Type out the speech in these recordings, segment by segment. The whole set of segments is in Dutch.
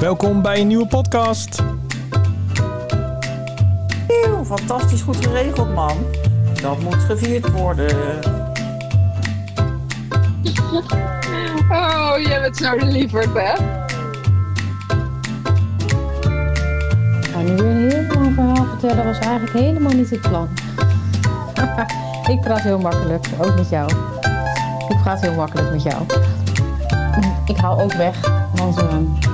Welkom bij een nieuwe podcast. Eeuw, fantastisch goed geregeld, man. Dat moet gevierd worden. Oh, jij bent zo lieverd, hè? Ik ga nu weer een heel lang verhaal vertellen, was eigenlijk helemaal niet het plan. ik praat heel makkelijk, ook met jou. Ik praat heel makkelijk met jou. Ik hou ook weg, want eh,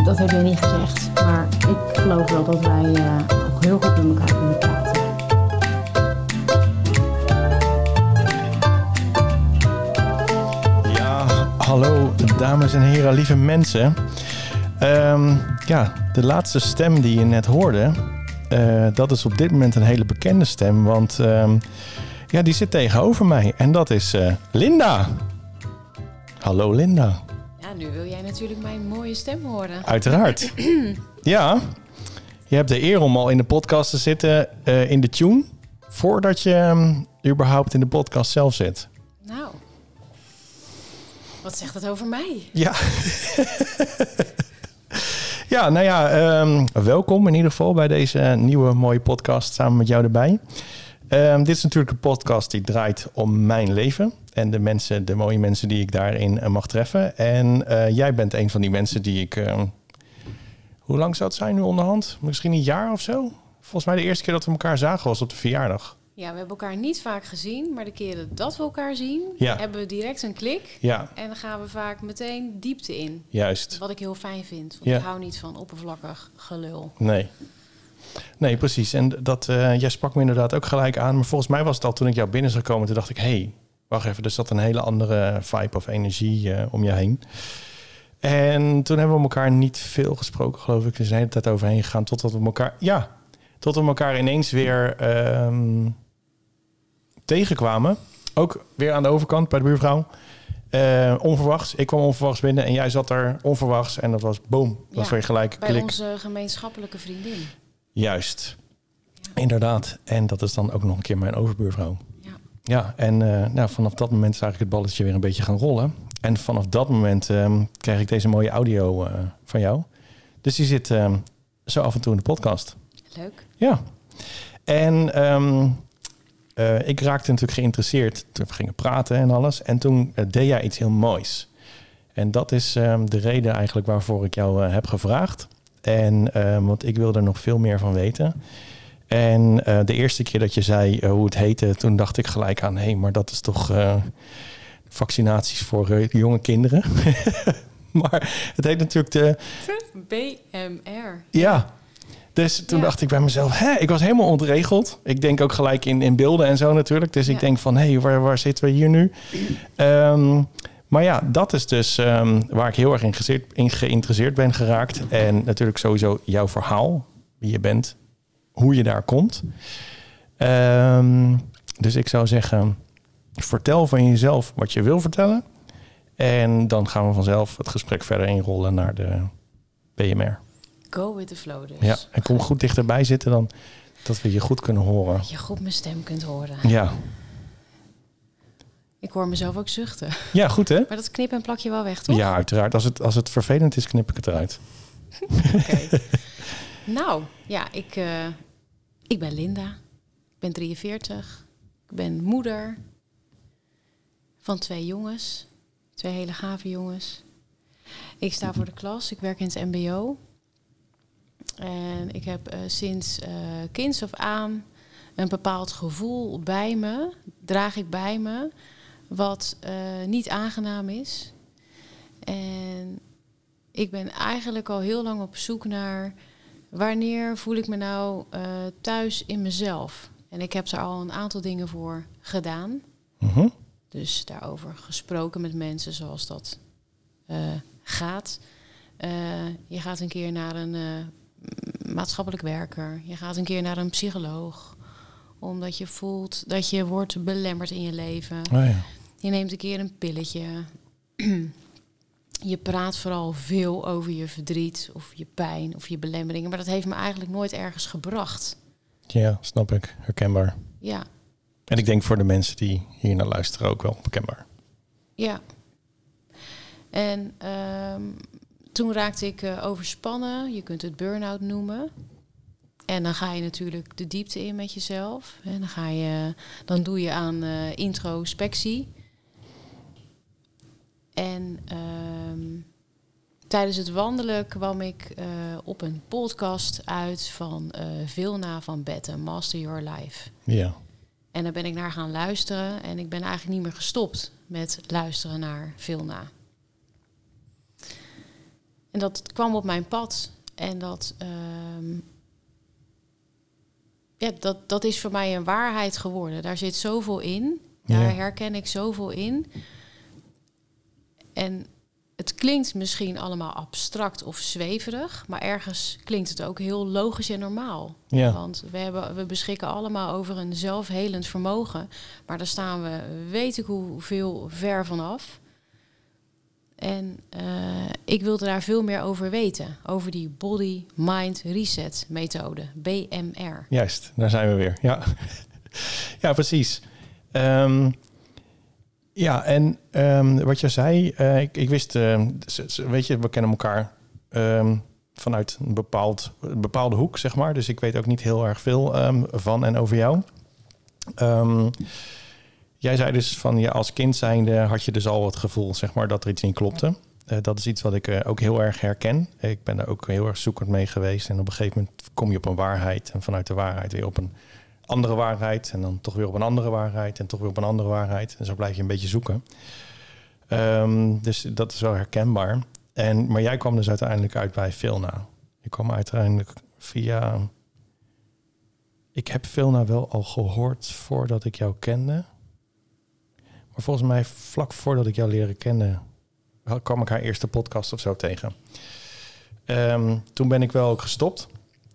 dat heb je niet gezegd. Maar ik geloof wel dat wij eh, ook heel goed met elkaar kunnen praten. Ja, hallo dames en heren, lieve mensen. Ehm, ja, de laatste stem die je net hoorde, eh, dat is op dit moment een hele bekende stem. Want ehm, ja, die zit tegenover mij en dat is eh, Linda. Hallo Linda. Natuurlijk mijn mooie stem horen. Uiteraard. ja, je hebt de eer om al in de podcast te zitten eh, in de tune. Voordat je ehm, überhaupt in de podcast zelf zit. Nou, wat zegt dat over mij? Ja. ja, nou ja, ehm, welkom in ieder geval bij deze nieuwe mooie podcast samen met jou erbij. Ehm, dit is natuurlijk een podcast die draait om mijn leven en de mensen, de mooie mensen die ik daarin eh, mag treffen. En eh, jij bent een van die mensen die ik. ehm, hoe lang zou het zijn nu onderhand? Misschien een jaar of zo? Volgens mij de eerste keer dat we elkaar zagen was op de verjaardag. Ja, we hebben elkaar niet vaak gezien, maar de keren dat we elkaar zien, Ja. hebben we direct een klik. Ja, En dan gaan we vaak meteen diepte in. juist. Wat ik heel fijn vind, want Ja. ik hou niet van oppervlakkig gelul. Nee. Nee, precies. En dat, eh, jij sprak me inderdaad ook gelijk aan. Maar volgens mij was het al toen ik jou binnen zag komen. Toen dacht ik, hé, hey, wacht even. Er zat een hele andere vibe of energie eh, om je heen. En toen hebben we elkaar niet veel gesproken, geloof ik. Is een hele tijd overheen gegaan totdat we elkaar... Ja, tot we elkaar ineens weer ehm, tegenkwamen. Ook weer aan de overkant bij de buurvrouw. Eh, onverwachts. Ik kwam onverwachts binnen en jij zat er onverwachts. En dat was boom. Dat was Ja, weer gelijk Bij klik. onze gemeenschappelijke vriendin. Juist. Inderdaad. En dat is dan ook nog een keer mijn overbuurvrouw. Ja. En eh, nou, vanaf dat moment is eigenlijk het balletje weer een beetje gaan rollen. En vanaf dat moment ehm, krijg ik deze mooie audio eh, van jou. Dus die zit ehm, zo af en toe in de podcast. Leuk. Ja. En ehm, eh, ik raakte natuurlijk geïnteresseerd toen we gingen praten en alles. En toen deed jij iets heel moois. En dat is de reden eigenlijk waarvoor ik jou heb gevraagd. En want ik wilde er nog veel meer van weten. En eh, de eerste keer dat je zei eh, hoe het heette, toen dacht ik gelijk aan, hé, hey, maar dat is toch eh, vaccinaties voor jonge kinderen. maar het heet natuurlijk de BMR. ja. Dus toen Ja. dacht ik bij mezelf, hè, ik was helemaal ontregeld. Ik denk ook gelijk in, in beelden en zo natuurlijk. Dus ik denk van, hé, waar, waar zitten we hier nu? Ehm, maar ja, dat is dus ehm, waar ik heel erg in geïnteresseerd ben geraakt. En natuurlijk sowieso jouw verhaal, wie je bent, hoe je daar komt. Ehm, dus ik zou zeggen, vertel van jezelf wat je wil vertellen. En dan gaan we vanzelf het gesprek verder inrollen naar de BMR. Go with the flow dus. Ja, en kom goed dichterbij zitten dan dat we je goed kunnen horen. Dat je goed mijn stem kunt horen. Ja, Ik hoor mezelf ook zuchten. ja goed hè? Maar dat knip en plak je wel weg, toch? Ja, uiteraard. Als het, als het vervelend is, knip ik het eruit. Oké. Nou, ja, ik, eh, ik ben Linda. Ik ben 43. Ik ben moeder van twee jongens. Twee hele gave jongens. Ik sta voor de klas. Ik werk in het mbo. En ik heb eh, sinds eh kinds aan een bepaald gevoel bij me. Draag ik bij me. Wat niet aangenaam is. En ik ben eigenlijk al heel lang op zoek naar wanneer voel ik me nou eh, thuis in mezelf. En ik heb daar al een aantal dingen voor gedaan. Mhm. Dus daarover gesproken met mensen zoals dat eh, gaat. Eh, je gaat een keer naar een maatschappelijk werker. Je gaat een keer naar een psycholoog. Omdat je voelt dat je wordt belemmerd in je leven. Oh ja. Je neemt een keer een pilletje. je praat vooral veel over je verdriet of je pijn of je belemmeringen. Maar dat heeft me eigenlijk nooit ergens gebracht. ja, snap ik. Herkenbaar. Ja, En ik denk voor de mensen die hier naar luisteren ook wel herkenbaar. ja. En ehm, toen raakte ik eh, overspannen. Je kunt het burn-out noemen. En dan ga je natuurlijk de diepte in met jezelf. En dan, ga je, dan doe je aan eh, introspectie. En ehm, tijdens het wandelen kwam ik eh, op een podcast uit van eh Vilna van Betten, Master Your Life. Ja. En daar ben ik naar gaan luisteren. En ik ben eigenlijk niet meer gestopt met luisteren naar Vilna. En dat kwam op mijn pad. En dat, ehm, ja, dat, dat is voor mij een waarheid geworden. Daar zit zoveel in. Daar Ja. herken ik zoveel in. En het klinkt misschien allemaal abstract of zweverig, maar ergens klinkt het ook heel logisch en normaal. Ja. Want we, hebben, we beschikken allemaal over een zelfhelend vermogen, maar daar staan we weet ik hoeveel ver vanaf. En eh, ik wilde daar veel meer over weten, over die Body Mind Reset methode, BMR. Juist, daar zijn we weer. Ja, ja precies. Ehm, ja, en ehm, wat je zei, eh, ik, ik wist, ehm, weet je, we kennen elkaar ehm, vanuit een, bepaald, een bepaalde hoek, zeg maar. Dus ik weet ook niet heel erg veel van en over jou. Jij zei dus van, ja, als kind zijnde had je dus al het gevoel, zeg maar, dat er iets niet klopte. Eh, dat is iets wat ik eh, ook heel erg herken. Ik ben er ook heel erg zoekend mee geweest. En op een gegeven moment kom je op een waarheid. En vanuit de waarheid weer op een andere waarheid. En dan toch weer op een andere waarheid. En toch weer op een andere waarheid. En zo blijf je een beetje zoeken. Ehm, dus dat is wel herkenbaar. En, maar jij kwam dus uiteindelijk uit bij Vilna. Je kwam uiteindelijk via... Ik heb Vilna wel al gehoord voordat ik jou kende. Maar volgens mij vlak voordat ik jou leren kennen... kwam ik haar eerste podcast of zo tegen. Ehm, toen ben ik wel ook gestopt.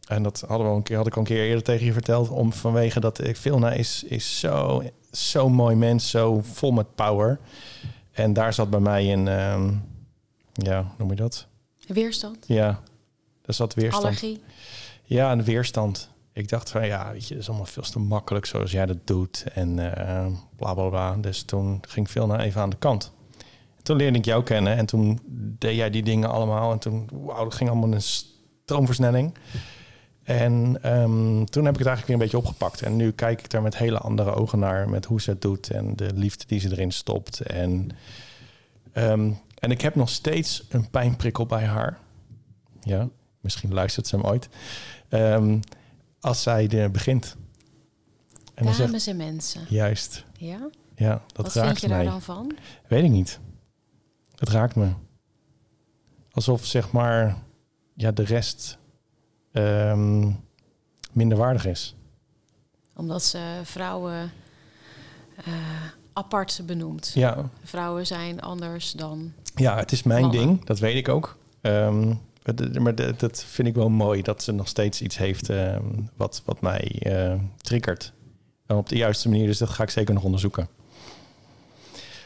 En dat hadden we al een keer, had ik al een keer eerder tegen je verteld. Om vanwege dat ik Vilna is, is zo, zo mooi mens, zo vol met power. En daar zat bij mij een, ehm, ja, noem je dat? Weerstand, Ja, daar zat weerstand. allergie. Ja, een weerstand. Ik dacht van ja, weet je, dat is allemaal veel te makkelijk zoals jij dat doet. En eh bla bla bla. Dus toen ging Vilna even aan de kant. Toen leerde ik jou kennen en toen deed jij die dingen allemaal. En toen, wauw, dat ging allemaal een stroomversnelling. En ehm, toen heb ik het eigenlijk weer een beetje opgepakt. En nu kijk ik er met hele andere ogen naar. Met hoe ze het doet en de liefde die ze erin stopt. En, ehm, en ik heb nog steeds een pijnprikkel bij haar. Ja, misschien luistert ze hem ooit. Ehm, als zij er begint. En dan zegt, Dames en mensen. juist, Ja? ja, dat Wat raakt vind je daar mij. dan van? Weet ik niet. Het raakt me. Alsof zeg maar ja, de rest ehm, minder waardig is. Omdat ze vrouwen eh, apart benoemt. Ja, Vrouwen zijn anders dan. ja het is mijn Mannen. ding. Dat weet ik ook. Het- maar dat- dat vind ik wel mooi dat ze nog steeds iets heeft ehm, wat, wat mij eh, triggert. En op de juiste manier, dus dat ga ik zeker nog onderzoeken.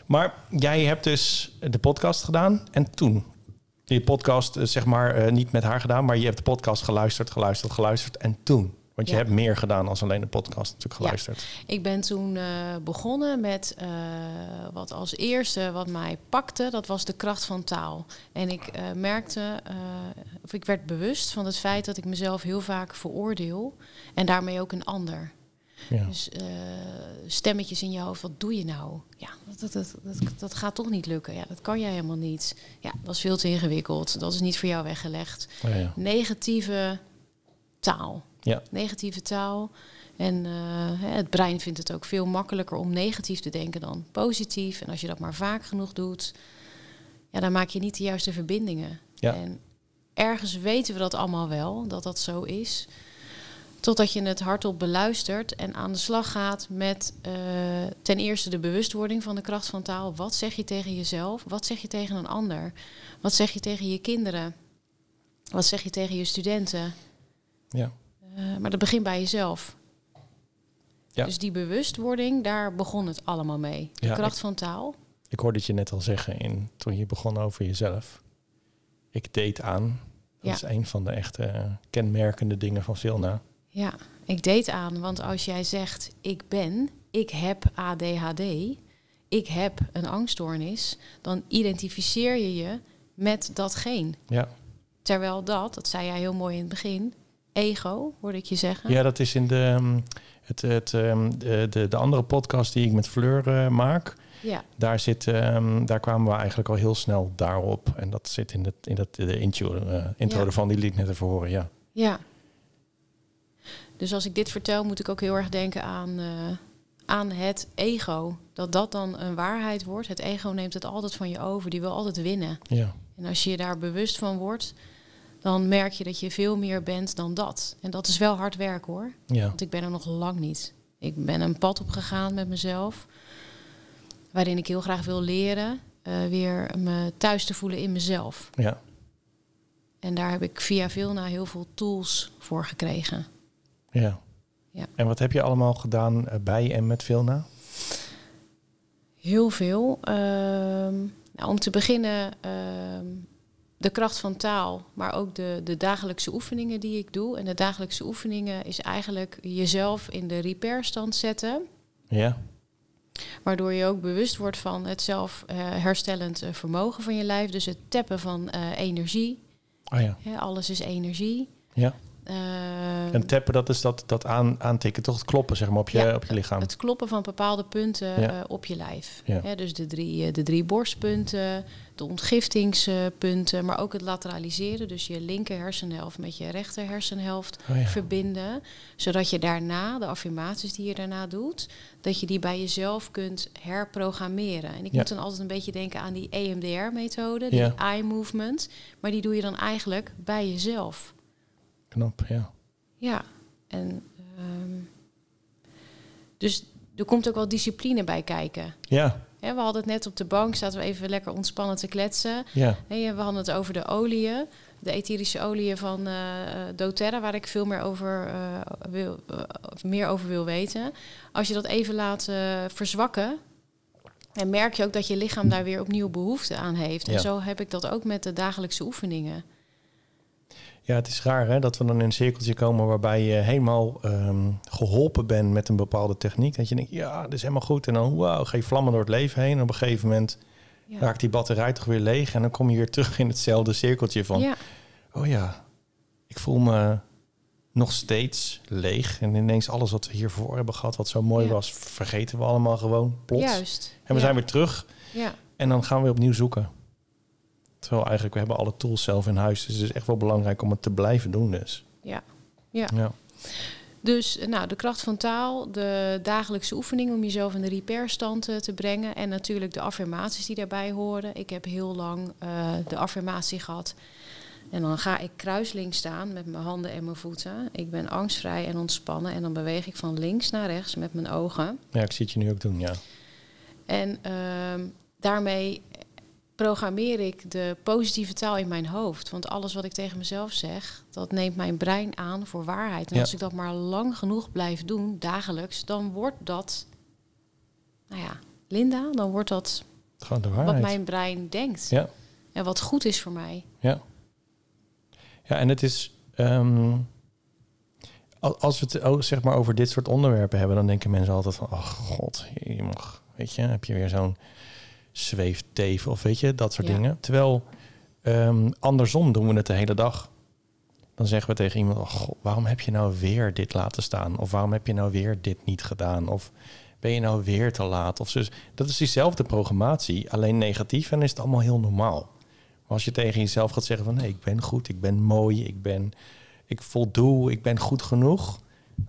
Maar jij hebt dus de podcast gedaan en toen? Je podcast, eh, zeg maar, eh, niet met haar gedaan, maar je hebt de podcast geluisterd, geluisterd, geluisterd en toen? Want je Ja. hebt meer gedaan als alleen de podcast natuurlijk Ja. geluisterd. Ik ben toen eh, begonnen met wat als eerste wat mij pakte, dat was de kracht van taal. En ik merkte, of ik werd bewust van het feit dat ik mezelf heel vaak veroordeel en daarmee ook een ander. Ja. Dus eh, stemmetjes in je hoofd, wat doe je nou? Ja, dat, dat, dat, dat, gaat toch niet lukken. Ja, dat kan jij helemaal niet. Ja, dat is veel te ingewikkeld. Dat is niet voor jou weggelegd. Ja, ja. Negatieve taal. Ja. Negatieve taal. En eh, het brein vindt het ook veel makkelijker om negatief te denken dan positief. En als je dat maar vaak genoeg doet, ja, dan maak je niet de juiste verbindingen. Ja. En ergens weten we dat allemaal wel, dat dat zo is. Totdat je het hardop beluistert en aan de slag gaat met eh, ten eerste de bewustwording van de kracht van taal. Wat zeg je tegen jezelf? Wat zeg je tegen een ander? Wat zeg je tegen je kinderen? Wat zeg je tegen je studenten? ja. Eh, maar dat begint bij jezelf. Ja. Dus die bewustwording, daar begon het allemaal mee. De Ja, kracht ik- van taal. Ik hoorde het je net al zeggen in, toen je begon over jezelf. Ik deed aan. Dat Ja. is een van de echte kenmerkende dingen van Vilna. Ja, ik deed aan, want als jij zegt ik ben, ik heb ADHD, ik heb een angststoornis, dan identificeer je je met datgene. Ja. Terwijl dat, dat zei jij heel mooi in het begin, ego, hoorde ik je zeggen. ja, dat is in de, ehm, het, het, ehm, de, de, de andere podcast die ik met Fleur eh, maak. Ja, Daar, zit, ehm, daar kwamen we eigenlijk al heel snel daarop. En dat zit in, het, in dat, de intro, eh, intro Ja. ervan, die liet net even horen. Ja. ja. Dus als ik dit vertel, moet ik ook heel erg denken aan, eh, aan het ego. Dat dat dan een waarheid wordt. Het ego neemt het altijd van je over. Die wil altijd winnen. Ja. En als je je daar bewust van wordt, dan merk je dat je veel meer bent dan dat. En dat is wel hard werk hoor. Ja. Want ik ben er nog lang niet. Ik ben een pad opgegaan met mezelf. Waarin ik heel graag wil leren. eh, weer me thuis te voelen in mezelf. Ja. En daar heb ik via Vilna heel veel tools voor gekregen. Ja. Ja. En wat heb je allemaal gedaan eh, bij en met Vilna? Heel veel. Ehm, nou, om te beginnen ehm, de kracht van taal, maar ook de, de dagelijkse oefeningen die ik doe. En de dagelijkse oefeningen is eigenlijk jezelf in de repairstand zetten. Ja. Waardoor je ook bewust wordt van het zelf eh, herstellend eh, vermogen van je lijf. Dus het tappen van energie. Oh ja. Hè, alles is energie. Ja. Eh, En tappen, dat is dat, dat aan, aantikken, toch? Het kloppen, zeg maar, op je, Ja, op je lichaam. het kloppen van bepaalde punten Ja. eh, op je lijf. Ja. Dus de drie, eh, de drie borstpunten, de ontgiftingspunten, maar ook het lateraliseren. Dus je linker hersenhelft met je rechter hersenhelft Oh verbinden. Zodat je daarna, de affirmaties die je daarna doet, dat je die bij jezelf kunt herprogrammeren. En ik moet dan altijd een beetje denken aan die EMDR-methode, die eye movement. Maar die doe je dan eigenlijk bij jezelf. Knap, ja. Ja, en ehm, dus er komt ook wel discipline bij kijken. Ja, Hè, we hadden het net op de bank, zaten we even lekker ontspannen te kletsen. ja. Hè, we hadden het over de oliën, de etherische oliën van eh, doTERRA, waar ik veel meer over, eh, wil, eh, meer over wil weten. Als je dat even laat verzwakken, en merk je ook dat je lichaam daar weer opnieuw behoefte aan heeft. En Ja. zo heb ik dat ook met de dagelijkse oefeningen. Ja, het is raar hè, dat we dan in een cirkeltje komen waarbij je helemaal ehm, geholpen bent met een bepaalde techniek. Dat je denkt, ja, dit is helemaal goed. En dan, wauw, ga je vlammen door het leven heen. En op een gegeven moment Ja. raakt die batterij toch weer leeg. En dan kom je weer terug in hetzelfde cirkeltje van, ja. oh ja, ik voel me nog steeds leeg. En ineens alles wat we hiervoor hebben gehad, wat zo mooi Ja. was, vergeten we allemaal gewoon plots. Juist. En we zijn weer terug Ja. en dan gaan we weer opnieuw zoeken. Terwijl eigenlijk, we hebben alle tools zelf in huis. Dus het is echt wel belangrijk om het te blijven doen dus. Ja. Ja. Ja. Dus eh, nou, de kracht van taal, de dagelijkse oefening om jezelf in de repairstand eh, te brengen. En natuurlijk de affirmaties die daarbij horen. Ik heb heel lang eh, de affirmatie gehad. En dan ga ik kruislinks staan met mijn handen en mijn voeten. Ik ben angstvrij en ontspannen. En dan beweeg ik van links naar rechts met mijn ogen. ja, ik zie het je nu ook doen, ja. En ehm, daarmee programmeer ik de positieve taal in mijn hoofd. Want alles wat ik tegen mezelf zeg, dat neemt mijn brein aan voor waarheid. En Ja. als ik dat maar lang genoeg blijf doen, dagelijks, dan wordt dat, nou ja, Linda, dan wordt dat Gewoon de wat waarheid. mijn brein denkt. Ja, En wat goed is voor mij. ja. Ja, en het is... ehm, al- als we het zeg maar over dit soort onderwerpen hebben... dan denken mensen altijd van... Oh god, je mag... Weet je, heb je weer zo'n zweefteven of weet je, dat soort Ja. dingen. Terwijl ehm, andersom doen we het de hele dag. Dan zeggen we tegen iemand... Oh, god, waarom heb je nou weer dit laten staan? Of waarom heb je nou weer dit niet gedaan? Of ben je nou weer te laat? Of dus, dat is diezelfde programmatie, alleen negatief en is het allemaal heel normaal. Maar als je tegen jezelf gaat zeggen van nee, ik ben goed, ik ben mooi, ik ben, ik voldoe, ik ben goed genoeg.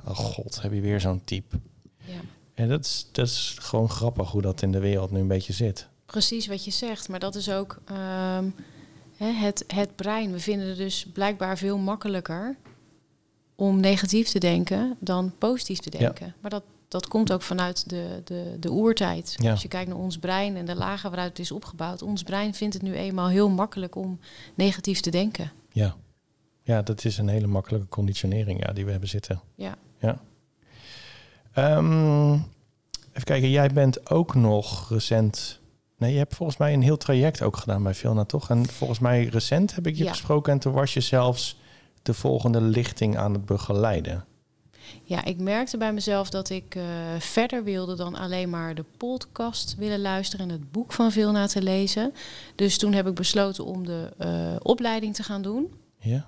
Oh god, heb je weer zo'n type. Ja. En dat is, dat is gewoon grappig hoe dat in de wereld nu een beetje zit. Precies wat je zegt, maar dat is ook ehm, het, het brein. We vinden het dus blijkbaar veel makkelijker om negatief te denken dan positief te denken. Maar dat, dat komt ook vanuit de, de, de oertijd. Ja. Als je kijkt naar ons brein en de lagen waaruit het is opgebouwd, ons brein vindt het nu eenmaal heel makkelijk om negatief te denken. Ja. ja, dat is een hele makkelijke conditionering ja, die we hebben zitten. Ja. Ja. Ehm, even kijken, jij bent ook nog recent... Nee, je hebt volgens mij een heel traject ook gedaan bij Vilna, toch? En volgens mij recent heb ik je Ja. gesproken en toen was je zelfs de volgende lichting aan het begeleiden. Ja, ik merkte bij mezelf dat ik eh, verder wilde dan alleen maar de podcast willen luisteren en het boek van Vilna te lezen. Dus toen heb ik besloten om de eh, opleiding te gaan doen. Ja.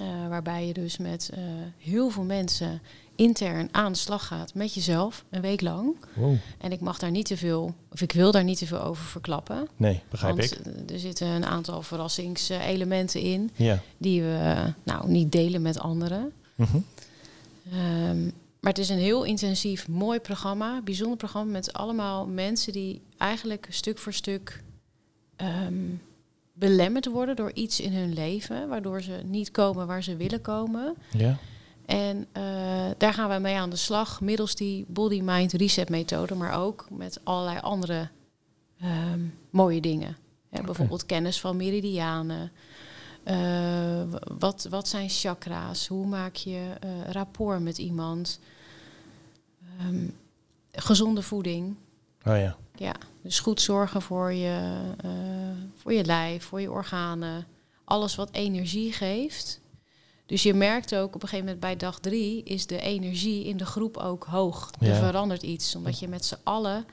Eh, waarbij je dus met heel veel mensen intern aan de slag gaat met jezelf, een week lang. Wow. En ik mag daar niet te veel, of ik wil daar niet te veel over verklappen. Nee, begrijp want ik. eh, er zitten een aantal verrassingselementen in Ja. die we nou niet delen met anderen. Mhm. Ehm, maar het is een heel intensief, mooi programma, bijzonder programma met allemaal mensen die eigenlijk stuk voor stuk ehm, belemmerd worden door iets in hun leven, waardoor ze niet komen waar ze willen komen. Ja. En eh, daar gaan we mee aan de slag middels die body mind reset methode, maar ook met allerlei andere ehm, mooie dingen. Hè, bijvoorbeeld kennis van meridianen. Eh, wat, wat zijn chakra's? Hoe maak je eh, rapport met iemand? Ehm, gezonde voeding. Oh ja. Ja, dus goed zorgen voor je, voor je lijf, voor je organen. Alles wat energie geeft. Dus je merkt ook op een gegeven moment bij dag drie is de energie in de groep ook hoog. Er verandert iets, omdat je met z'n allen...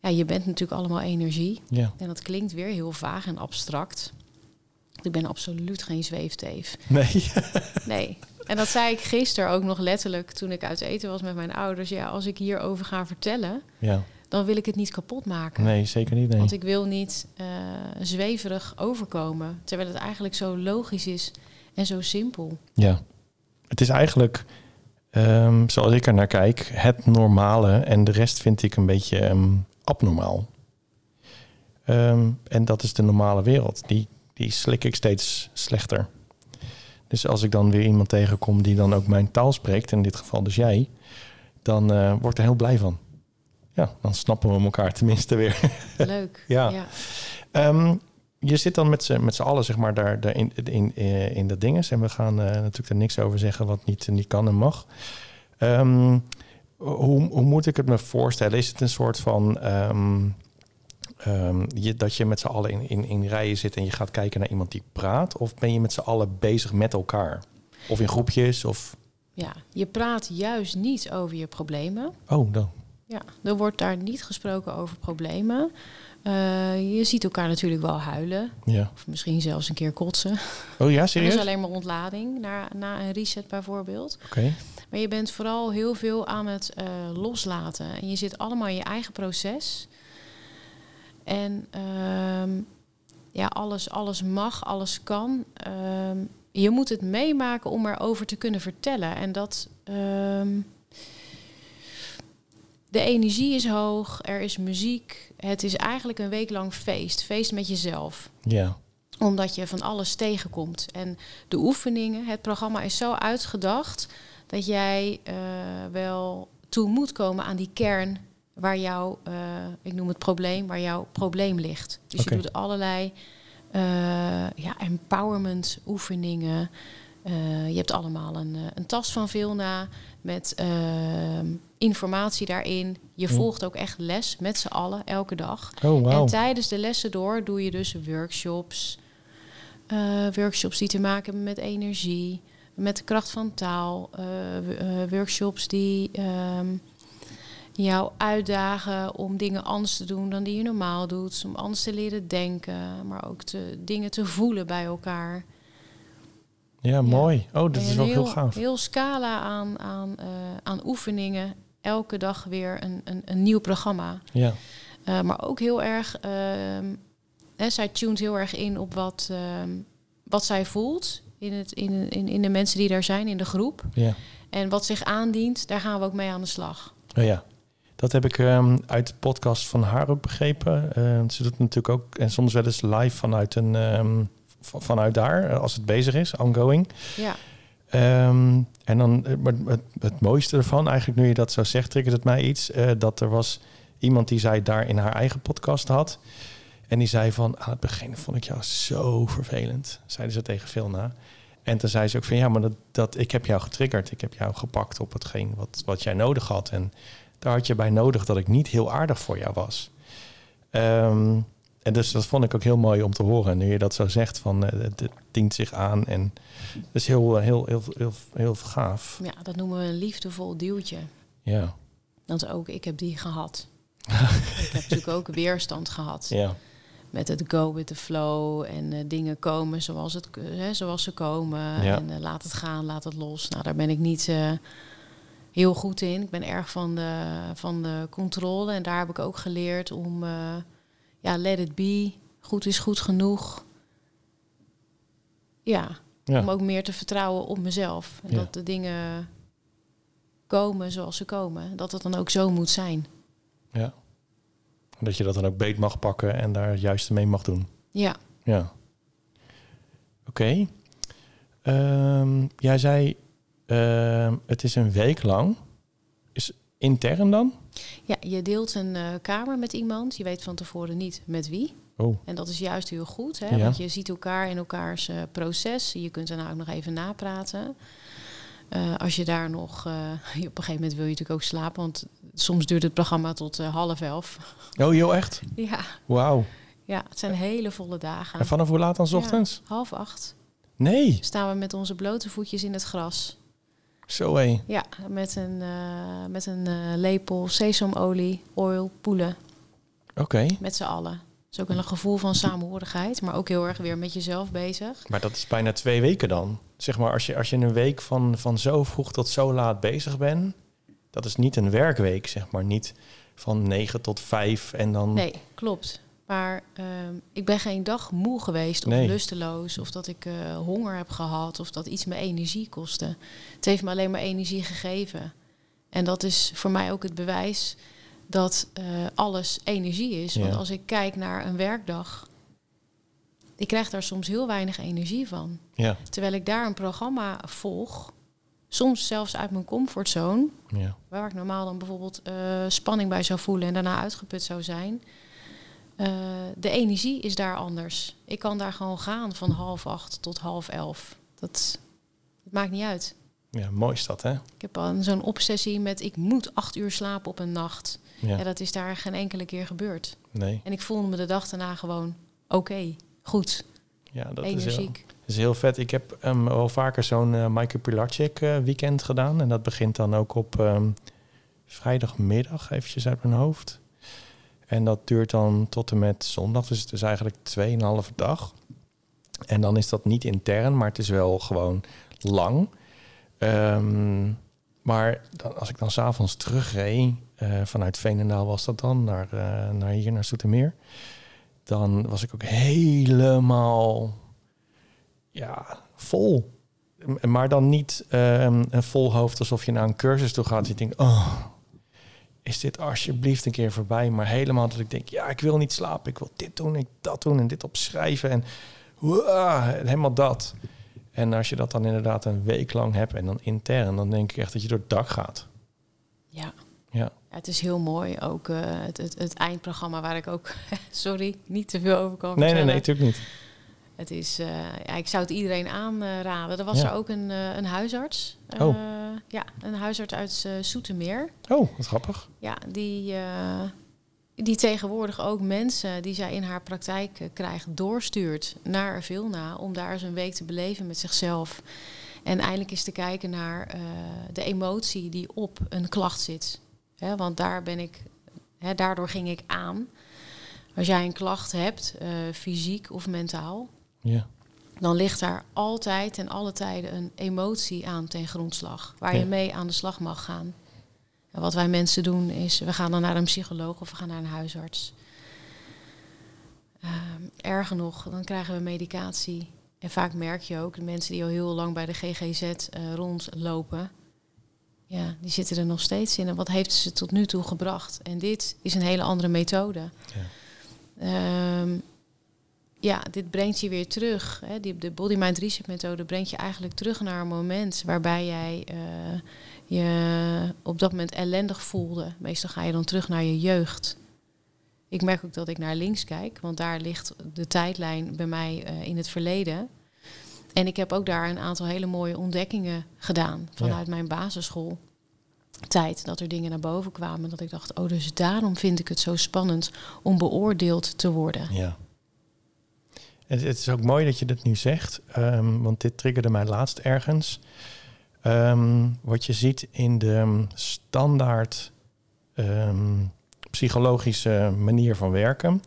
Ja, je bent natuurlijk allemaal energie. Ja. En dat klinkt weer heel vaag en abstract. Ik ben absoluut geen zweefteef. Nee. Nee. En dat zei ik gisteren ook nog letterlijk toen ik uit eten was met mijn ouders. Ja, als ik hierover ga vertellen, ja. dan wil ik het niet kapot maken. Nee, zeker niet. Nee. Want ik wil niet eh, zweverig overkomen. Terwijl het eigenlijk zo logisch is en zo simpel. Ja. Het is eigenlijk, ehm, zoals ik er naar kijk, het normale. En de rest vind ik een beetje ehm, abnormaal. Ehm, en dat is de normale wereld. Die, die slik ik steeds slechter. Dus als ik dan weer iemand tegenkom die dan ook mijn taal spreekt, in dit geval dus jij, dan eh word ik er heel blij van. Ja, dan snappen we elkaar tenminste weer. Leuk. Ja. ja. Je zit dan met z'n, met z'n allen zeg maar, daar, daar in, in, in, in dat dinges. En we gaan eh, natuurlijk er niks over zeggen wat niet, niet kan en mag. Ehm, hoe, hoe moet ik het me voorstellen? Is het een soort van... ehm, ehm, je, dat je met z'n allen in, in, in rijen zit en je gaat kijken naar iemand die praat? Of ben je met z'n allen bezig met elkaar? Of in groepjes? Of... ja, je praat juist niet over je problemen. Oh, dan. Ja, er wordt daar niet gesproken over problemen. Eh, je ziet elkaar natuurlijk wel huilen. Ja. Of misschien zelfs een keer kotsen. Oh ja, Dat serieus? is Oké. alleen maar ontlading na, na een reset bijvoorbeeld. Maar je bent vooral heel veel aan het eh, loslaten. En je zit allemaal in je eigen proces. En ehm, ja, alles, alles mag, alles kan. Ehm, je moet het meemaken om erover te kunnen vertellen. En dat. ehm, de energie is hoog, er is muziek. Het is eigenlijk een week lang feest. Feest met jezelf Ja. omdat je van alles tegenkomt. En de oefeningen, het programma is zo uitgedacht dat jij eh, wel toe moet komen aan die kern waar jouw, eh, ik noem het probleem, waar jouw probleem ligt. Dus je doet allerlei eh, ja, empowerment oefeningen. Je hebt allemaal een, een tas van Vilna met eh, informatie daarin. Je volgt ook echt les met z'n allen elke dag. Oh, wauw. En tijdens de lessen door doe je dus workshops. Eh, workshops die te maken hebben met energie, met de kracht van taal. eh, eh, workshops die ehm, jou uitdagen om dingen anders te doen dan die je normaal doet. Om anders te leren denken, maar ook te, dingen te voelen bij elkaar. Ja, mooi. Oh, dat is wel heel gaaf. Heel scala aan, aan, eh, aan oefeningen. Elke dag weer een, een, een nieuw programma. Ja. Uh, maar ook heel erg, ehm, hè, zij tunt heel erg in op wat, ehm, wat zij voelt in, het, in, in, in de mensen die daar zijn, in de groep. Ja. En wat zich aandient, daar gaan we ook mee aan de slag. Oh ja, dat heb ik ehm, uit de podcast van haar ook begrepen. Eh, ze doet natuurlijk ook en soms wel eens live vanuit, een, vanuit daar, eh, als het bezig is, ongoing. Ja, en dan, eh, maar het, het mooiste ervan, eigenlijk nu je dat zo zegt, triggert het mij iets. eh, dat er was iemand die zij daar in haar eigen podcast had. En die zei van, aan het begin vond ik jou zo vervelend. Zeiden ze tegen Vilna. En toen zei ze ook van, ja, maar dat, dat, ik heb jou getriggerd. Ik heb jou gepakt op hetgeen wat, wat jij nodig had. En daar had je bij nodig dat ik niet heel aardig voor jou was. Ehm, en dus dat vond ik ook heel mooi om te horen. Nu je dat zo zegt, van eh, het, het dient zich aan. En dat is heel, eh, heel, heel, heel, heel, gaaf. Ja, dat noemen we een liefdevol duwtje. Ja. Dat is ook, ik heb die gehad. ik heb natuurlijk ook weerstand gehad. Ja. Met het go with the flow en eh, dingen komen zoals, het, hè, zoals ze komen. Ja. En laat het gaan, laat het los. Nou, daar ben ik niet heel goed in. Ik ben erg van de, van de controle. En daar heb ik ook geleerd om, ja, let it be. Goed is goed genoeg. Ja, Ja. om ook meer te vertrouwen op mezelf. En Ja. dat de dingen komen zoals ze komen. Dat het dan ook zo moet zijn. ja. Dat je dat dan ook beet mag pakken en daar het juiste mee mag doen. Ja, Ja. Oké. Ehm, jij zei, ehm, het is een week lang. Is intern dan? Ja je deelt een eh, kamer met iemand. Je weet van tevoren niet met wie. Oh, En dat is juist heel goed, hè? Ja. want je ziet elkaar in elkaars eh, proces. Je kunt daarna ook nog even napraten. Eh, als je daar nog... eh, op een gegeven moment wil je natuurlijk ook slapen... want soms duurt het programma tot half elf. oh heel echt? Ja, Wauw. ja, het zijn hele volle dagen. En vanaf hoe laat dan 's Ja, ochtends? half acht Nee, staan we met onze blote voetjes in het gras. Zo hé. Ja, met een, eh, met een eh, lepel sesamolie, oil, poelen. Oké. Met z'n allen. Het is ook een gevoel van samenhorigheid, maar ook heel erg weer met jezelf bezig. Maar dat is bijna twee weken dan. Zeg maar, als je, als je een week van, van zo vroeg tot zo laat bezig bent... dat is niet een werkweek, zeg maar. Niet van negen tot vijf en dan... Nee, klopt. Maar ehm, ik ben geen dag moe geweest of Nee. lusteloos of dat ik eh, honger heb gehad of dat iets me energie kostte. Het heeft me alleen maar energie gegeven. En dat is voor mij ook het bewijs dat eh, alles energie is. Want als ik kijk naar een werkdag, ik krijg daar soms heel weinig energie van. Ja, Terwijl ik daar een programma volg, soms zelfs uit mijn comfortzone, ja, waar ik normaal dan bijvoorbeeld eh, spanning bij zou voelen en daarna uitgeput zou zijn. Eh, de energie is daar anders. Ik kan daar gewoon gaan van half acht tot half elf. Dat, het maakt niet uit. ja, mooi is dat, hè? Ik heb al zo'n obsessie met ik moet acht uur slapen op een nacht. Ja, Ja, dat is daar geen enkele keer gebeurd. nee. En ik voelde me de dag daarna gewoon oké, goed, Ja, dat is heel, dat is heel vet. Ik heb um, wel vaker zo'n eh Michael Pilarczyk eh, weekend gedaan. En dat begint dan ook op ehm, vrijdagmiddag, eventjes uit mijn hoofd. En dat duurt dan tot en met zondag. Dus het is eigenlijk 2,5 dag. En dan is dat niet intern, maar het is wel gewoon lang. Ehm, maar dan, als ik dan s'avonds terugreed, eh vanuit Veenendaal was dat dan, naar, eh, naar hier, naar Soetermeer. Dan was ik ook helemaal ja, vol. Maar dan niet ehm, een vol hoofd alsof je naar een cursus toe gaat. Je denkt, oh, is dit alsjeblieft een keer voorbij? Maar helemaal dat ik denk, ja, ik wil niet slapen. Ik wil dit doen, ik dat doen en dit opschrijven. En Wah, helemaal dat. En als je dat dan inderdaad een week lang hebt en dan intern, dan denk ik echt dat je door het dak gaat. Ja. Ja, Ja, het is heel mooi. Ook eh, het, het, het eindprogramma waar ik ook, sorry, niet te veel over kan nee, nee, nee, natuurlijk niet. Het is, eh, ja, ik zou het iedereen aanraden. Er was Ja. er ook een, eh, een huisarts. Oh. Eh, ja, een huisarts uit Soetermeer. Oh, wat grappig. Ja, die, die tegenwoordig ook mensen die zij in haar praktijk krijgt doorstuurt naar Vilna om daar eens een week te beleven met zichzelf. En eindelijk eens te kijken naar de emotie die op een klacht zit. Hè, want daar ben ik, hè, daardoor ging ik aan. Als jij een klacht hebt, fysiek of mentaal, Ja, dan ligt daar altijd en alle tijden een emotie aan ten grondslag. Waar Ja. je mee aan de slag mag gaan. En wat wij mensen doen is, we gaan dan naar een psycholoog of we gaan naar een huisarts. Ehm, erger nog, dan krijgen we medicatie. En vaak merk je ook, de mensen die al heel lang bij de GGZ eh, rondlopen, ja, die zitten er nog steeds in. En wat heeft ze tot nu toe gebracht? En dit is een hele andere methode. Ja. Ehm, ja, dit brengt je weer terug. Hè. Die, de Body Mind Reset methode brengt je eigenlijk terug naar een moment waarbij jij eh, je op dat moment ellendig voelde. Meestal ga je dan terug naar je jeugd. Ik merk ook dat ik naar links kijk, want daar ligt de tijdlijn bij mij eh, in het verleden. En ik heb ook daar een aantal hele mooie ontdekkingen gedaan vanuit mijn basisschool. tijd dat er dingen naar boven kwamen. Dat ik dacht, oh, dus daarom vind ik het zo spannend om beoordeeld te worden. Ja. Het, is ook mooi dat je dit nu zegt, ehm, want dit triggerde mij laatst ergens. Ehm, wat je ziet in de standaard ehm, psychologische manier van werken,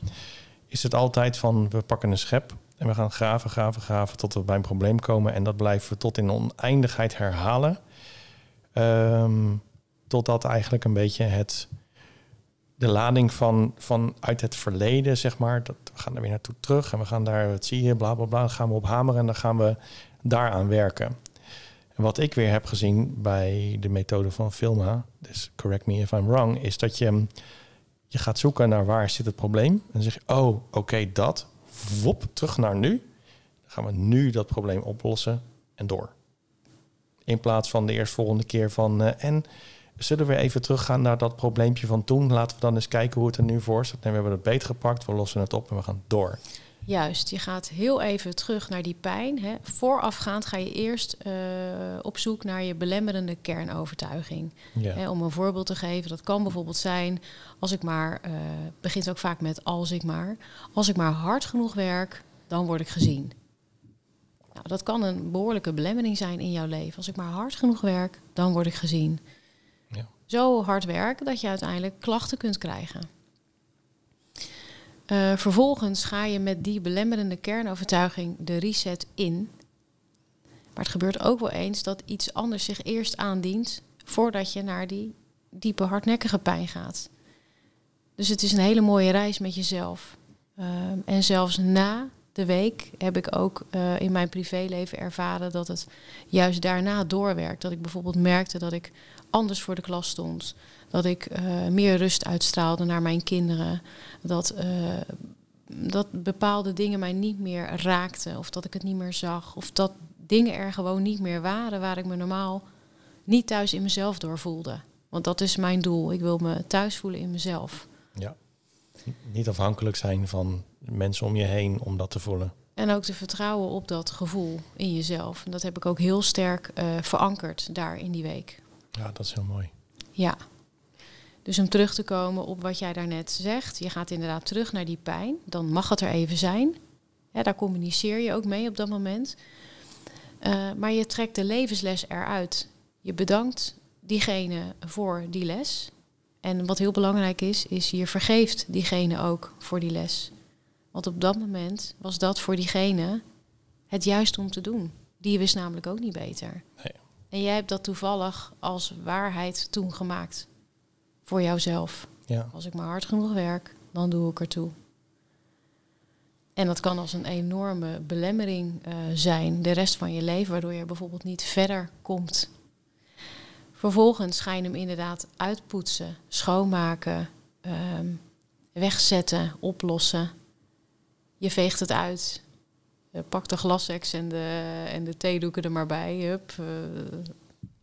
is het altijd van we pakken een schep en we gaan graven, graven, graven tot we bij een probleem komen. En dat blijven we tot in oneindigheid herhalen. Totdat eigenlijk een beetje het, de lading van, van uit het verleden, zeg maar, dat, we gaan er weer naartoe terug en we gaan daar, wat zie je, bla bla bla, dan gaan we op hameren en dan gaan we daaraan werken. En wat ik weer heb gezien bij de methode van Filma, dus correct me if I'm wrong, is dat je, je gaat zoeken naar waar zit het probleem. En zeg je, oh, oké, dat. Wop, terug naar nu. Dan gaan we nu dat probleem oplossen en door. In plaats van de eerstvolgende keer van, eh, en zullen we even teruggaan naar dat probleempje van toen? Laten we dan eens kijken hoe het er nu voor staat. En we hebben het beter gepakt, we lossen het op en we gaan door. Juist, je gaat heel even terug naar die pijn. Hè. Voorafgaand ga je eerst eh, op zoek naar je belemmerende kernovertuiging. Ja. Hè, om een voorbeeld te geven, dat kan bijvoorbeeld zijn als ik maar, eh, begint ook vaak met als ik maar, als ik maar hard genoeg werk, dan word ik gezien. Nou, dat kan een behoorlijke belemmering zijn in jouw leven. Als ik maar hard genoeg werk, dan word ik gezien. Zo hard werken dat je uiteindelijk klachten kunt krijgen. Eh, vervolgens ga je met die belemmerende kernovertuiging de reset in. Maar het gebeurt ook wel eens dat iets anders zich eerst aandient voordat je naar die diepe hardnekkige pijn gaat. Dus het is een hele mooie reis met jezelf. Ehm, en zelfs na de week heb ik ook eh, in mijn privéleven ervaren dat het juist daarna doorwerkt. Dat ik bijvoorbeeld merkte dat ik anders voor de klas stond. Dat ik eh, meer rust uitstraalde naar mijn kinderen. Dat, eh, dat bepaalde dingen mij niet meer raakten. Of dat ik het niet meer zag. Of dat dingen er gewoon niet meer waren waar ik me normaal niet thuis in mezelf door voelde. Want dat is mijn doel. Ik wil me thuis voelen in mezelf. ja. Niet afhankelijk zijn van mensen om je heen om dat te voelen. En ook te vertrouwen op dat gevoel in jezelf. En dat heb ik ook heel sterk eh, verankerd daar in die week. Ja, dat is heel mooi. Ja. Dus om terug te komen op wat jij daarnet zegt. Je gaat inderdaad terug naar die pijn. Dan mag het er even zijn. Ja, daar communiceer je ook mee op dat moment. Eh, maar je trekt de levensles eruit. Je bedankt diegene voor die les. En wat heel belangrijk is, is je vergeeft diegene ook voor die les. Want op dat moment was dat voor diegene het juist om te doen. Die wist namelijk ook niet beter. Nee. En jij hebt dat toevallig als waarheid toen gemaakt. Voor jouzelf. Ja, Als ik maar hard genoeg werk, dan doe ik ertoe. En dat kan als een enorme belemmering eh, zijn de rest van je leven, waardoor je bijvoorbeeld niet verder komt. Vervolgens ga je hem inderdaad uitpoetsen, schoonmaken, ehm, wegzetten, oplossen. Je veegt het uit. Je pakt de glasseks en de, en de theedoeken er maar bij. Hup, eh,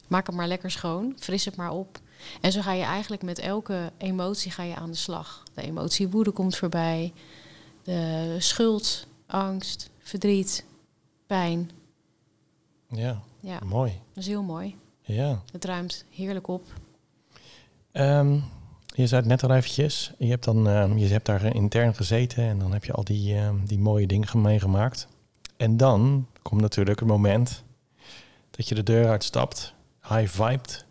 maak het maar lekker schoon. Fris het maar op. En zo ga je eigenlijk met elke emotie ga je aan de slag. De emotie woede komt voorbij. De schuld, angst, verdriet, pijn. ja, Ja, mooi. dat is heel mooi. Ja. Het ruimt heerlijk op. Ehm, je zei het net al eventjes. Je hebt, dan, ehm, je hebt daar intern gezeten en dan heb je al die, ehm, die mooie dingen meegemaakt. En dan komt natuurlijk het moment dat je de deur uitstapt, high vibed,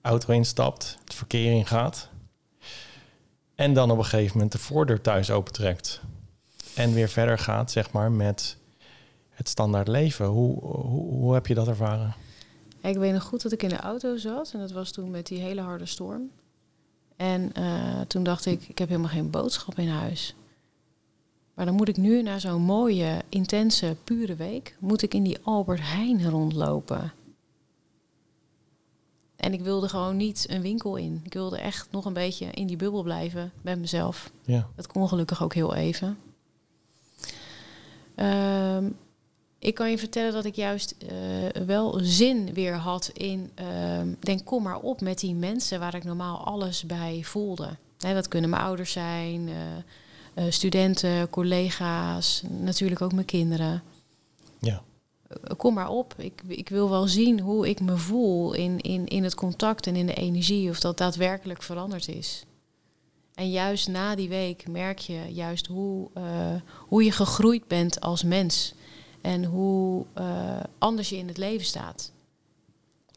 auto instapt, het verkeer ingaat. En dan op een gegeven moment de voordeur thuis opentrekt. En weer verder gaat, zeg maar, met het standaard leven. Hoe, hoe, hoe heb je dat ervaren? Ik weet nog goed dat ik in de auto zat. En dat was toen met die hele harde storm. En eh, toen dacht ik, ik heb helemaal geen boodschap in huis. Maar dan moet ik nu na zo'n mooie, intense, pure week... moet ik in die Albert Heijn rondlopen. En ik wilde gewoon niet een winkel in. Ik wilde echt nog een beetje in die bubbel blijven met mezelf. Ja, Dat kon gelukkig ook heel even. Ehm, ik kan je vertellen dat ik juist eh, wel zin weer had in... ehm, denk, kom maar op met die mensen waar ik normaal alles bij voelde. Hè, dat kunnen mijn ouders zijn, eh, eh, studenten, collega's, natuurlijk ook mijn kinderen. ja, kom maar op. Ik, ik wil wel zien hoe ik me voel in, in, in het contact en in de energie, of dat daadwerkelijk veranderd is. En juist na die week merk je juist hoe, eh, hoe je gegroeid bent als mens. En hoe eh, anders je in het leven staat.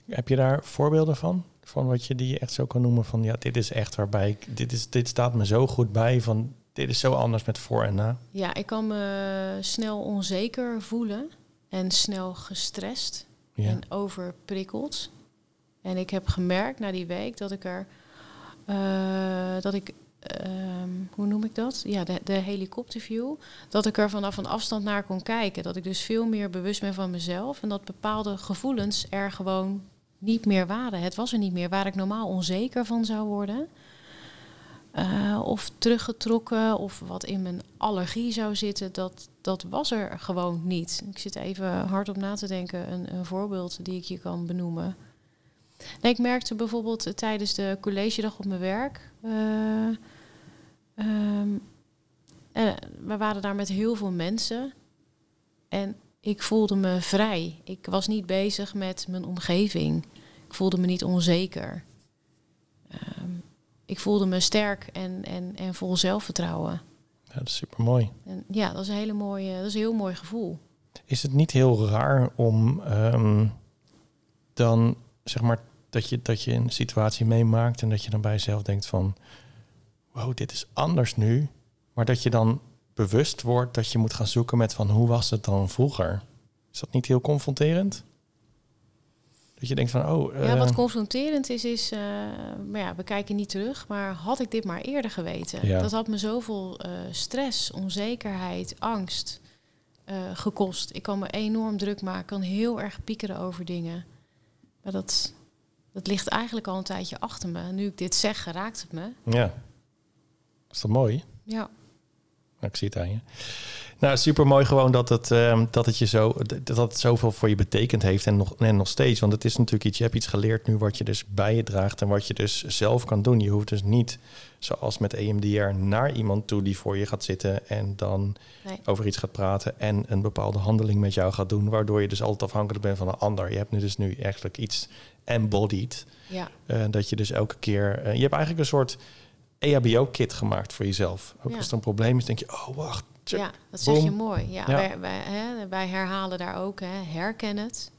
Heb je daar voorbeelden van? Van wat je die echt zo kan noemen van ja, dit is echt waarbij ik, dit, is, dit staat me zo goed bij van dit is zo anders met voor en na. Ja, ik kan me snel onzeker voelen en snel gestrest Ja. en overprikkeld. En ik heb gemerkt na die week dat ik er, eh, dat ik, ehm, hoe noem ik dat? Ja, de, de helikopterview. Dat ik er vanaf een afstand naar kon kijken. Dat ik dus veel meer bewust ben van mezelf. En dat bepaalde gevoelens er gewoon niet meer waren. Het was er niet meer waar ik normaal onzeker van zou worden. Eh, of teruggetrokken of wat in mijn allergie zou zitten, dat, dat was er gewoon niet. Ik zit even hard op na te denken, een, een voorbeeld die ik je kan benoemen. Nee, ik merkte bijvoorbeeld eh, tijdens de collegedag op mijn werk. eh, ehm, eh, we waren daar met heel veel mensen. En ik voelde me vrij. Ik was niet bezig met mijn omgeving. Ik voelde me niet onzeker. Ik voelde me sterk en, en, en vol zelfvertrouwen. Ja, dat is super mooi. En ja, dat is een hele mooie, dat is een heel mooi gevoel. Is het niet heel raar om ehm, dan zeg maar dat je, dat je een situatie meemaakt en dat je dan bij jezelf denkt van wow, dit is anders nu. Maar dat je dan bewust wordt dat je moet gaan zoeken met van hoe was het dan vroeger? Is dat niet heel confronterend? Dat je denkt van oh, ja, eh, wat confronterend is, is, eh, maar ja, we kijken niet terug, maar had ik dit maar eerder geweten? Ja. Dat had me zoveel eh, stress, onzekerheid, angst eh, gekost. Ik kan me enorm druk maken, kan heel erg piekeren over dingen. Maar dat, dat ligt eigenlijk al een tijdje achter me. Nu ik dit zeg, raakt het me. ja. Is dat mooi? Ja, Nou, ik zie het aan je. Nou, super mooi gewoon dat het, ehm, dat het je zo dat het zoveel voor je betekend heeft en nog, en nog steeds. Want het is natuurlijk iets, je hebt iets geleerd nu wat je dus bij je draagt en wat je dus zelf kan doen. Je hoeft dus niet, zoals met EMDR, naar iemand toe die voor je gaat zitten en dan nee. over iets gaat praten en een bepaalde handeling met jou gaat doen, waardoor je dus altijd afhankelijk bent van een ander. Je hebt nu dus nu eigenlijk iets embodied, Ja, eh, dat je dus elke keer, eh, je hebt eigenlijk een soort EHBO-kit gemaakt voor jezelf. Ook Ja. als er een probleem is, denk je, oh wacht, check. ja dat zeg je Boom. mooi. Ja, Ja. Wij, wij, hè, wij herhalen daar ook, hè, herken het,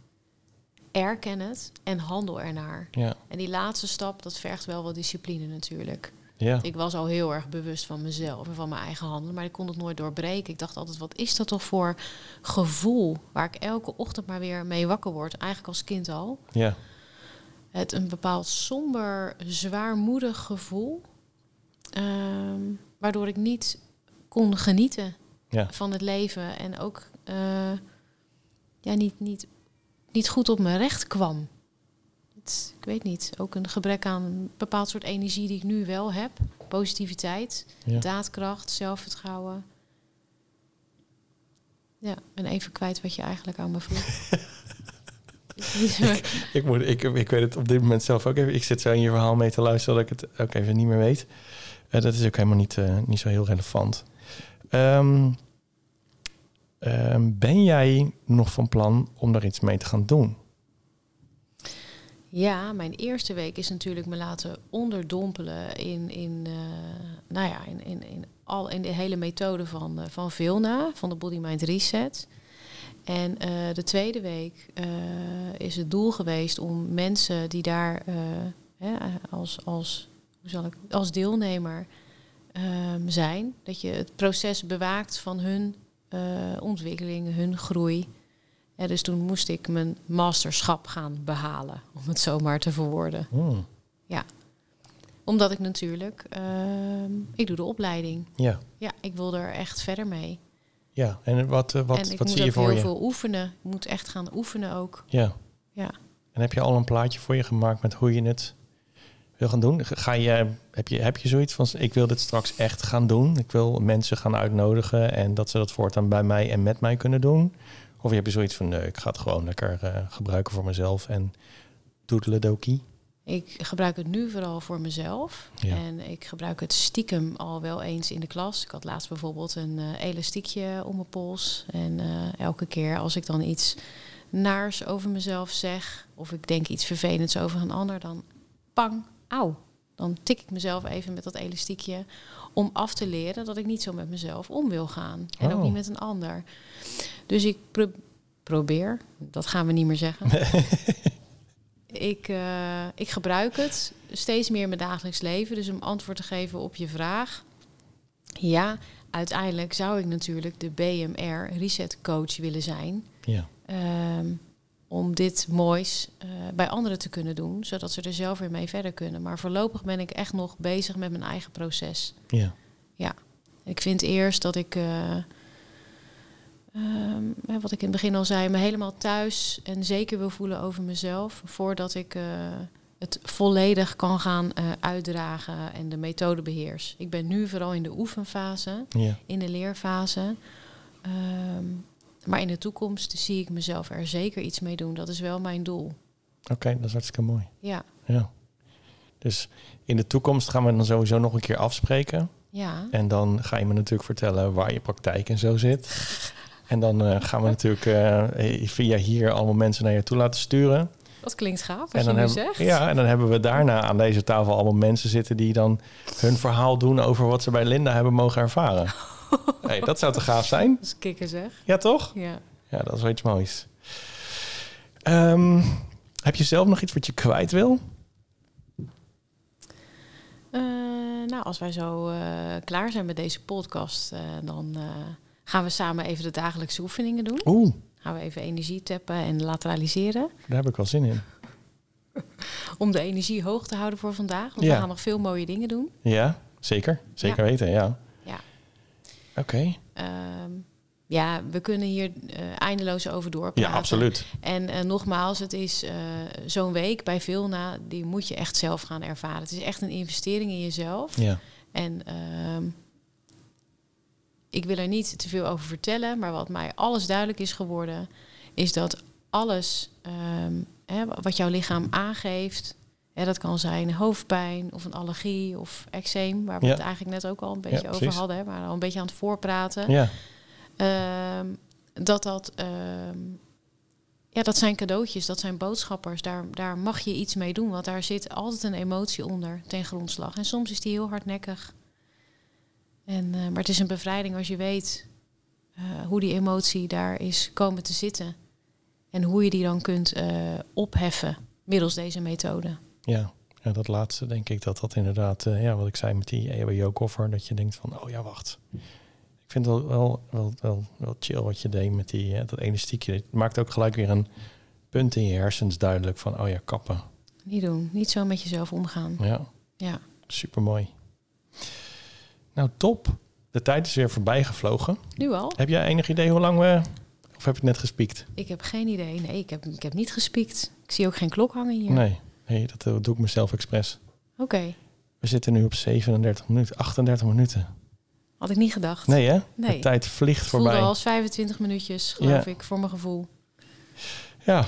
erken het en handel ernaar. Ja, En die laatste stap, dat vergt wel wat discipline natuurlijk. ja, Ik was al heel erg bewust van mezelf en van mijn eigen handelen, maar ik kon het nooit doorbreken. Ik dacht altijd, wat is dat toch voor gevoel waar ik elke ochtend maar weer mee wakker word, eigenlijk als kind al. ja, Het een bepaald somber, zwaarmoedig gevoel, ehm, waardoor ik niet kon genieten ja. van het leven en ook eh, ja, niet, niet, niet goed op mijn recht kwam. Het, ik weet niet, ook een gebrek aan een bepaald soort energie die ik nu wel heb. Positiviteit, ja. daadkracht, zelfvertrouwen. Ja, ben even kwijt wat je eigenlijk aan me vroeg. Ik, moet, ik, ik weet het op dit moment zelf ook even. Ik zit zo in je verhaal mee te luisteren dat ik het ook even niet meer weet. Eh, dat is ook helemaal niet, eh, niet zo heel relevant. Ehm, ehm, ben jij nog van plan om daar iets mee te gaan doen? Ja, mijn eerste week is natuurlijk me laten onderdompelen in, in, eh, nou ja, in, in, in, al, in de hele methode van, van Vilna, van de Body Mind Reset. En de tweede week is het doel geweest om mensen die daar hè, als, als, hoe zal ik, als deelnemer ehm, zijn, dat je het proces bewaakt van hun eh, ontwikkeling, hun groei. Ja, dus toen moest ik mijn masterschap gaan behalen, om het zo maar te verwoorden. Hmm, Omdat ik natuurlijk, ehm, ik doe de opleiding. Ja, Ja, ik wil er echt verder mee. ja. En wat, eh, wat, ik wat moet zie je voor heel je? veel oefenen. Ik moet echt gaan oefenen ook. Ja. Ja. En heb je al een plaatje voor je gemaakt met hoe je het wil gaan doen? Ga je, heb, je, heb je zoiets van, ik wil dit straks echt gaan doen? Ik wil mensen gaan uitnodigen en dat ze dat voortaan bij mij en met mij kunnen doen? Of heb je zoiets van, nee, ik ga het gewoon lekker eh, gebruiken voor mezelf en doedeledokie? Ik gebruik het nu vooral voor mezelf. Ja. En ik gebruik het stiekem al wel eens in de klas. Ik had laatst bijvoorbeeld een eh, elastiekje om mijn pols. En eh, elke keer als ik dan iets naars over mezelf zeg... of ik denk iets vervelends over een ander, dan pang, auw. Dan tik ik mezelf even met dat elastiekje om af te leren dat ik niet zo met mezelf om wil gaan. En ook Oh. niet met een ander. Dus ik pro- probeer, dat gaan we niet meer zeggen. ik, eh, ik gebruik het steeds meer in mijn dagelijks leven. Dus om antwoord te geven op je vraag. Ja, uiteindelijk zou ik natuurlijk de BMR Reset Coach willen zijn. Ja. Ehm, om dit moois eh, bij anderen te kunnen doen, zodat ze er zelf weer mee verder kunnen. Maar voorlopig ben ik echt nog bezig met mijn eigen proces. Ja. Ik vind eerst dat ik, eh, ehm, wat ik in het begin al zei, me helemaal thuis en zeker wil voelen over mezelf. Voordat ik eh, het volledig kan gaan uitdragen en de methode beheers. Ik ben nu vooral in de oefenfase, Ja. in de leerfase. Ehm, maar in de toekomst zie ik mezelf er zeker iets mee doen. Dat is wel mijn doel. Oké, dat is hartstikke mooi. Ja, Ja. Dus in de toekomst gaan we dan sowieso nog een keer afspreken. ja. En dan ga je me natuurlijk vertellen waar je praktijk en zo zit. En dan eh, gaan we natuurlijk eh, via hier allemaal mensen naar je toe laten sturen. dat klinkt gaaf als je nu zegt. ja, en dan hebben we daarna aan deze tafel allemaal mensen zitten die dan hun verhaal doen over wat ze bij Linda hebben mogen ervaren. hey, dat zou te gaaf zijn? Dat is kikker zeg. Ja, toch? Ja. Ja, dat is wel iets moois. Ehm, heb je zelf nog iets wat je kwijt wil? Eh, nou, als wij zo eh, klaar zijn met deze podcast, eh, dan gaan we samen even de dagelijkse oefeningen doen. Oeh, Gaan we even energie tappen en lateraliseren. daar heb ik wel zin in. Om de energie hoog te houden voor vandaag. Want Ja. we gaan nog veel mooie dingen doen. Ja, zeker. Zeker Ja. weten, ja. Oké. Ehm, ja, we kunnen hier eh, eindeloos over doorpraten. Ja, absoluut. En eh, nogmaals, het is eh, zo'n week bij Vilna, die moet je echt zelf gaan ervaren. Het is echt een investering in jezelf. Ja. En ehm, ik wil er niet te veel over vertellen, maar wat mij alles duidelijk is geworden, is dat alles ehm, hè, wat jouw lichaam aangeeft, hè, dat kan zijn hoofdpijn of een allergie of eczeem, waar we Ja. het eigenlijk net ook al een beetje Ja, over hadden, hè, maar al een beetje aan het voorpraten, Ja. ehm, dat dat ehm, ja, dat zijn cadeautjes, dat zijn boodschappers. Daar, daar mag je iets mee doen, want daar zit altijd een emotie onder ten grondslag. En soms is die heel hardnekkig. En, eh, maar het is een bevrijding als je weet eh, hoe die emotie daar is komen te zitten. En hoe je die dan kunt eh, opheffen middels deze methode. Ja. ja, dat laatste denk ik dat dat inderdaad, eh, ja, wat ik zei met die EHBO-koffer, dat je denkt van, oh ja, wacht. Ik vind het wel, wel, wel, wel, chill wat je deed met die, eh, dat elastiekje. Het maakt ook gelijk weer een punt in je hersens duidelijk van, oh ja, kappen. Niet doen, niet zo met jezelf omgaan. Ja, Ja, super mooi. Nou, top. De tijd is weer voorbij gevlogen. nu al? Heb jij enig idee hoe lang we, of heb je net gespiekt? Ik heb geen idee. Nee, ik heb, ik heb niet gespiekt. Ik zie ook geen klok hangen hier. Nee, nee dat eh, doe ik mezelf expres. Oké, We zitten nu op 37 minuten, 38 minuten. had ik niet gedacht. Nee hè? Nee. De tijd vliegt Het voelde voorbij. al als 25 minuutjes, geloof Ja. ik, voor mijn gevoel. Ja,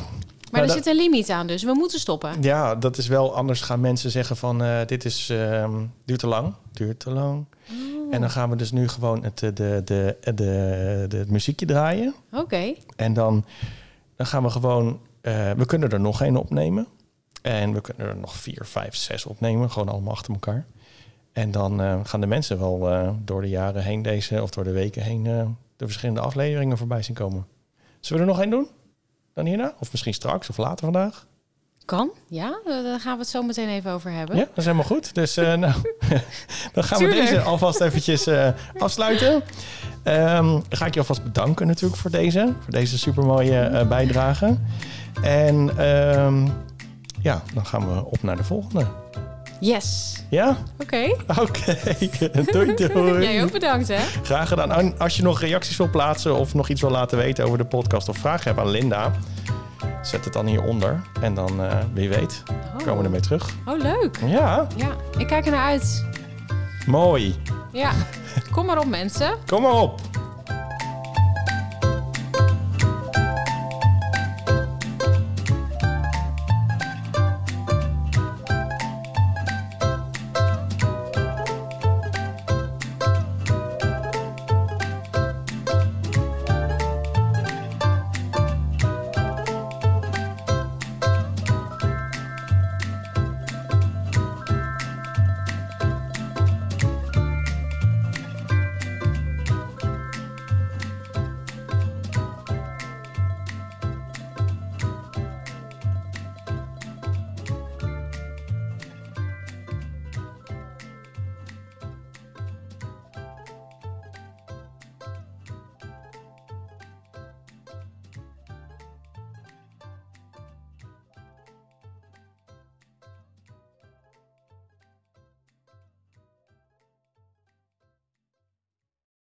Maar er dat- zit een limiet aan, dus we moeten stoppen. ja, dat is wel anders. Gaan mensen zeggen van eh, dit is, ehm, duurt te lang, duurt te lang. Oh. En dan gaan we dus nu gewoon het, eh, de, de, de, de, de, het muziekje draaien. Oké, En dan, dan gaan we gewoon, we kunnen er nog één opnemen. En we kunnen er nog vier, vijf, zes opnemen. Gewoon allemaal achter elkaar. En dan eh, gaan de mensen wel eh, door de jaren heen deze, of door de weken heen, eh, de verschillende afleveringen voorbij zien komen. Zullen we er nog één doen? Dan hierna? Of misschien straks of later vandaag? kan. Ja, daar gaan we het zo meteen even over hebben. Ja, dat is helemaal goed. Dus nou, dan gaan Tuurlijk. we deze alvast eventjes afsluiten. Ehm, ga ik je alvast bedanken natuurlijk voor deze, voor deze supermooie bijdrage. En ehm, ja, dan gaan we op naar de volgende. Yes. Ja? Oké. Oké. doei doei. Jij ook bedankt, hè? Graag gedaan. En als je nog reacties wil plaatsen of nog iets wil laten weten over de podcast of vragen hebt aan Linda, zet het dan hieronder. En dan, eh, wie weet, komen we ermee terug. Oh, leuk. Ja, Ja, ik kijk er naar uit. mooi. Ja, kom maar op, mensen. Kom maar op.